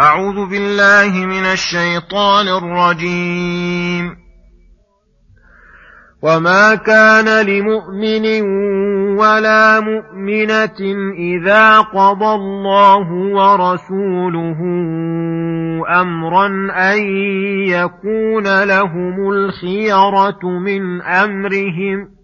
أعوذ بالله من الشيطان الرجيم. وما كان لمؤمن ولا مؤمنة إذا قضى الله ورسوله أمرا أن يكون لهم الخيرة من أمرهم ۖ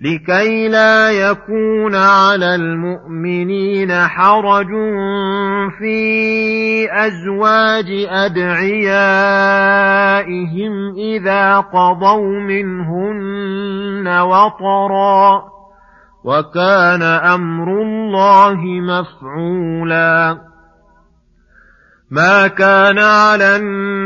لكي لا يكون على المؤمنين حرج في أزواج أدعيائهم إذا قضوا منهن وطرا. وكان أمر الله مفعولا. ما كان على النبي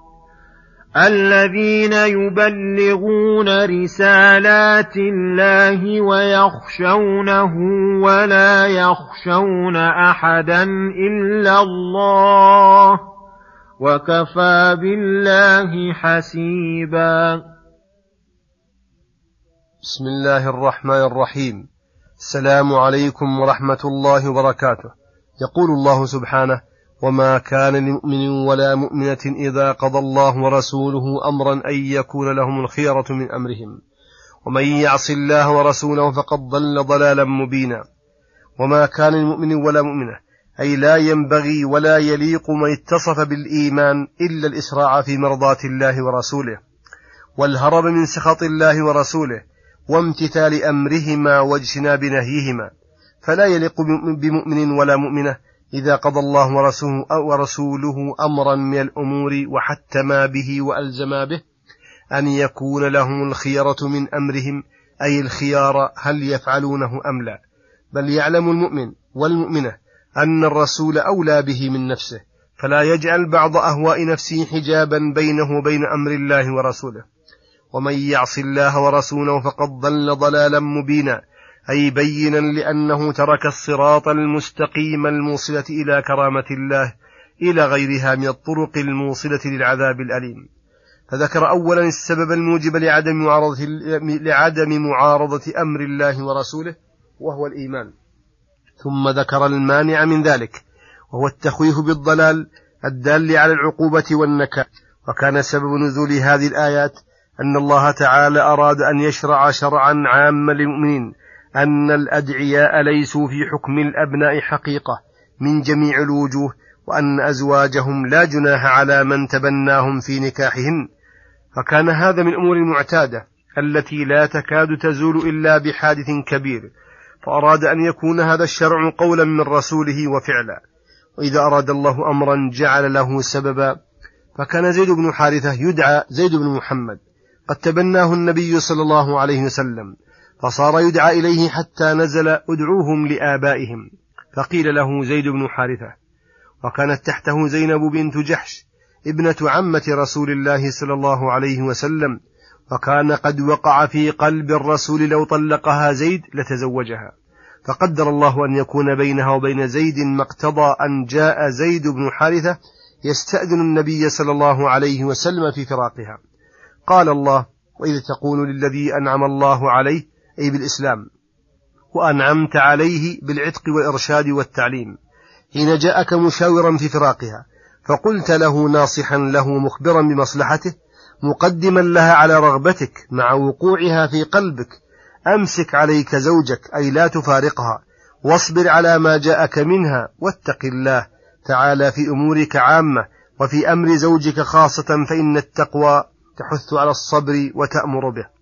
الذين يبلغون رسالات الله ويخشونه ولا يخشون أحدا إلا الله وكفى بالله حسيبا. بسم الله الرحمن الرحيم. السلام عليكم ورحمة الله وبركاته. يقول الله سبحانه وما كان لمؤمن ولا مؤمنة إذا قضى الله ورسوله أمرا أن يكون لهم الخيرة من أمرهم. ومن يعص الله ورسوله فقد ضل ضلالا مبينا. وما كان لمؤمن ولا مؤمنة أي لا ينبغي ولا يليق من اتصف بالإيمان إلا الإسراع في مرضاة الله ورسوله. والهرب من سخط الله ورسوله وامتثال أمرهما واجتناب نهيهما. فلا يليق بمؤمن ولا مؤمنة إذا قضى الله ورسوله, ورسوله أمرا من الأمور وحتما به وألزما به أن يكون لهم الخيرة من أمرهم أي الخيار هل يفعلونه أم لا. بل يعلم المؤمن والمؤمنة أن الرسول أولى به من نفسه فلا يجعل بعض أهواء نفسه حجابا بينه وبين أمر الله ورسوله. ومن يعص الله ورسوله فقد ضل ضلالا مبينا. أي بينا لأنه ترك الصراط المستقيم الموصلة إلى كرامة الله إلى غيرها من الطرق الموصلة للعذاب الأليم. فذكر أولا السبب الموجب لعدم معارضة, لعدم معارضة أمر الله ورسوله وهو الإيمان. ثم ذكر المانع من ذلك وهو التخويف بالضلال الدال على العقوبة والنكال وكان سبب نزول هذه الآيات أن الله تعالى أراد أن يشرع شرعا عاما للمؤمنين أن الأدعياء ليسوا في حكم الأبناء حقيقة من جميع الوجوه وأن أزواجهم لا جناح على من تبناهم في نكاحهن فكان هذا من الأمور المعتادة التي لا تكاد تزول إلا بحادث كبير فأراد أن يكون هذا الشرع قولا من رسوله وفعلا. وإذا أراد الله أمرا جعل له سببا فكان زيد بن حارثة يدعى زيد بن محمد. قد تبناه النبي صلى الله عليه وسلم. فصار يدعى إليه حتى نزل ادعوهم لآبائهم. فقيل له زيد بن حارثة وكانت تحته زينب بنت جحش ابنة عمة رسول الله صلى الله عليه وسلم وكان قد وقع في قلب الرسول لو طلقها زيد لتزوجها. فقدر الله أن يكون بينها وبين زيد ما اقتضى أن جاء زيد بن حارثة يستأذن النبي صلى الله عليه وسلم في فراقها. قال الله وإذ تقول للذي أنعم الله عليه أي بالإسلام. وأنعمت عليه بالعتق والإرشاد والتعليم. حين جاءك مشاورا في فراقها فقلت له ناصحا له مخبرا بمصلحته مقدما لها على رغبتك مع وقوعها في قلبك أمسك عليك زوجك أي لا تفارقها واصبر على ما جاءك منها واتق الله تعالى في أمورك عامة وفي أمر زوجك خاصة فإن التقوى تحث على الصبر وتأمر به.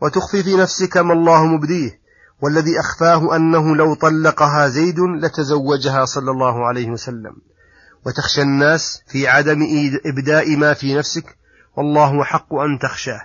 وتخفي في نفسك ما الله مبديه والذي أخفاه أنه لو طلقها زيد لتزوجها صلى الله عليه وسلم. وتخشى الناس في عدم إبداء ما في نفسك والله حق أن تخشاه.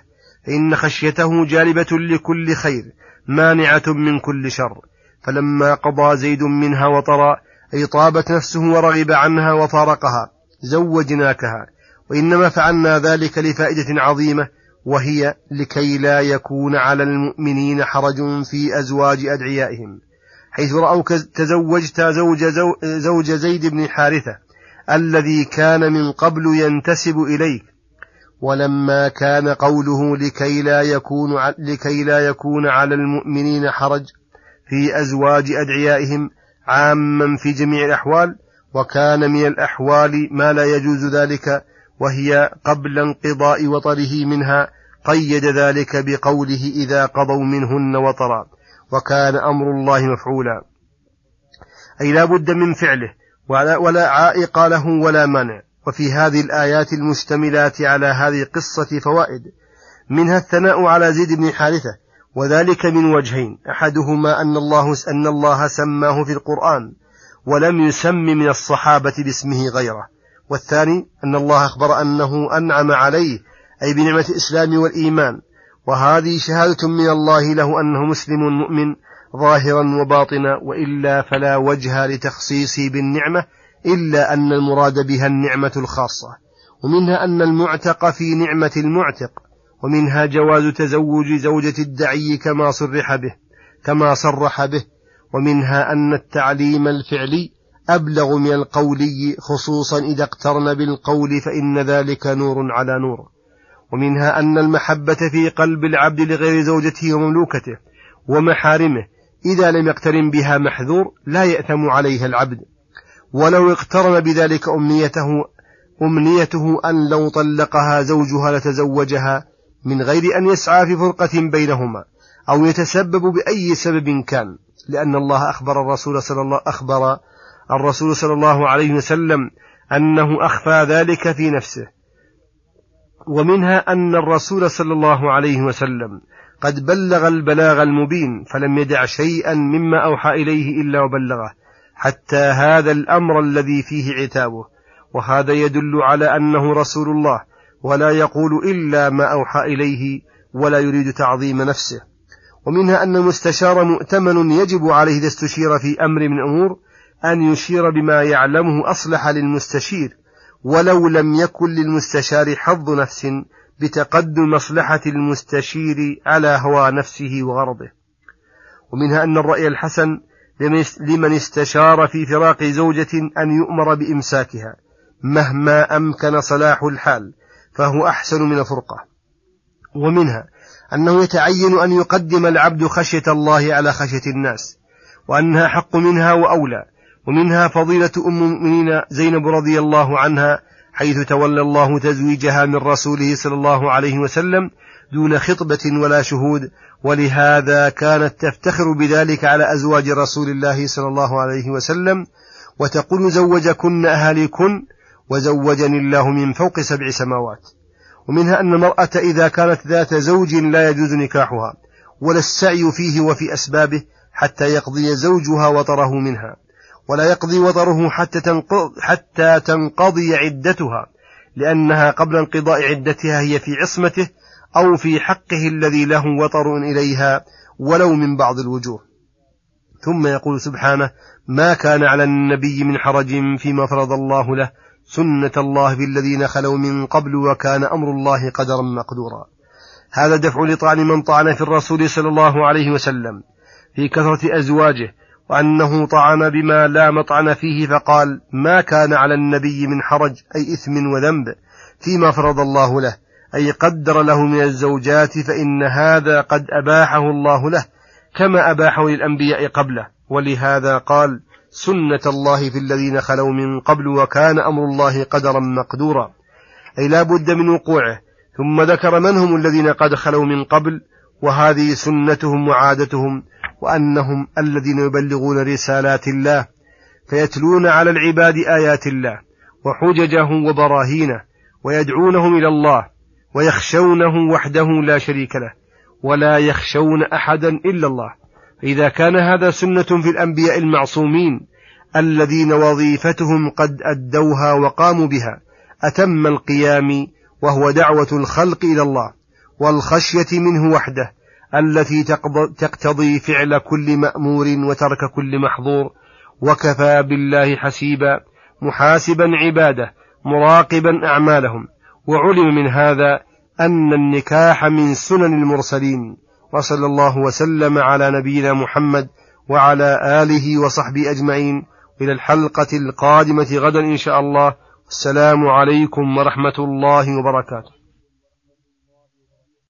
فإن خشيته جالبة لكل خير مانعة من كل شر. فلما قضى زيد منها وطرا أي طابت نفسه ورغب عنها وفارقها زوجناكها. وإنما فعلنا ذلك لفائدة عظيمة وهي لكي لا يكون على المؤمنين حرج في أزواج أدعيائهم حيث رأوك تزوجت زوج, زوج زيد بن حارثة الذي كان من قبل ينتسب إليك ولما كان قوله لكي لا يكون لكي لا يكون على المؤمنين حرج في أزواج أدعيائهم عاما في جميع الأحوال وكان من الأحوال ما لا يجوز ذلك وهي قبل انقضاء وطره منها قيد ذلك بقوله إذا قضوا منهن وطرا وكان أمر الله مفعولا. أي لا بد من فعله ولا, عائق له ولا مانع. وفي هذه الآيات المشتملات على هذه القصة فوائد. منها الثناء على زيد بن حارثة وذلك من وجهين. أحدهما أن الله أن الله سماه في القرآن ولم يسم من الصحابة باسمه غيره. والثاني أن الله أخبر أنه أنعم عليه أي بنعمة الإسلام والإيمان. وهذه شهادة من الله له أنه مسلم مؤمن ظاهرا وباطنا وإلا فلا وجه لتخصيصه بالنعمة إلا أن المراد بها النعمة الخاصة. ومنها أن المعتق في نعمة المعتق ومنها جواز تزوج زوجة الدعي كما صرح به كما صرح به. ومنها أن التعليم الفعلي أبلغ من القولي خصوصا إذا اقترن بالقول فإن ذلك نور على نور. ومنها أن المحبة في قلب العبد لغير زوجته ومملوكته ومحارمه إذا لم يقترن بها محذور لا يأثم عليها العبد. ولو اقترن بذلك أمنيته أمنيته أن لو طلقها زوجها لتزوجها من غير أن يسعى في فرقة بينهما أو يتسبب بأي سبب كان. لأن الله أخبر الرسول صلى الله أخبر الرسول صلى الله عليه وسلم أنه أخفى ذلك في نفسه. ومنها أن الرسول صلى الله عليه وسلم قد بلغ البلاغ المبين فلم يدع شيئا مما أوحى إليه إلا وبلغه حتى هذا الأمر الذي فيه عتابه. وهذا يدل على أنه رسول الله ولا يقول إلا ما أوحى إليه ولا يريد تعظيم نفسه. ومنها أن المستشار مؤتمن يجب عليه إذا استشير في أمر من أمور أن يشير بما يعلمه أصلح للمستشير ولو لم يكن للمستشار حظ نفس بتقدم مصلحة المستشير على هوى نفسه وغرضه. ومنها أن الرأي الحسن لمن استشار في فراق زوجة أن يؤمر بإمساكها مهما أمكن صلاح الحال فهو أحسن من الفرقة ومنها أنه يتعين أن يقدم العبد خشية الله على خشية الناس وأنها حق منها وأولى ومنها فضيلة أم المؤمنين زينب رضي الله عنها حيث تولى الله تزويجها من رسوله صلى الله عليه وسلم دون خطبة ولا شهود ولهذا كانت تفتخر بذلك على أزواج رسول الله صلى الله عليه وسلم وتقول زوجكن أهاليكن وزوجني الله من فوق سبع سماوات. ومنها أن المرأة إذا كانت ذات زوج لا يجوز نكاحها ولا السعي فيه وفي أسبابه حتى يقضي زوجها وطره منها. ولا يقضي وطره حتى تنقضي, حتى تنقضي عدتها لأنها قبل انقضاء عدتها هي في عصمته أو في حقه الذي له وطر إليها ولو من بعض الوجوه. ثم يقول سبحانه ما كان على النبي من حرج فيما فرض الله له سنة الله بالذين خلوا من قبل وكان أمر الله قدرا مقدورا. هذا دفع لطعن من طعن في الرسول صلى الله عليه وسلم. في كثرة أزواجه وأنه طعن بما لا مطعن فيه فقال ما كان على النبي من حرج أي إثم وذنب فيما فرض الله له أي قدر له من الزوجات فإن هذا قد أباحه الله له كما أباحه للأنبياء قبله ولهذا قال سنة الله في الذين خلوا من قبل وكان أمر الله قدرا مقدورا أي لا بد من وقوعه ثم ذكر من هم الذين قد خلوا من قبل وهذه سنتهم وعادتهم وأنهم الذين يبلغون رسالات الله فيتلون على العباد آيات الله وحججه وبراهينه ويدعونهم إلى الله ويخشونه وحده لا شريك له ولا يخشون أحدا إلا الله. فإذا كان هذا سنة في الأنبياء المعصومين الذين وظيفتهم قد أدوها وقاموا بها أتم القيام وهو دعوة الخلق إلى الله والخشية منه وحده التي تقتضي فعل كل مأمور وترك كل محظور وكفى بالله حسيبا محاسبا عباده مراقبا أعمالهم. وعلم من هذا أن النكاح من سنن المرسلين وصلى الله وسلم على نبينا محمد وعلى آله وصحبه أجمعين. إلى الحلقة القادمة غدا إن شاء الله. السلام عليكم ورحمة الله وبركاته.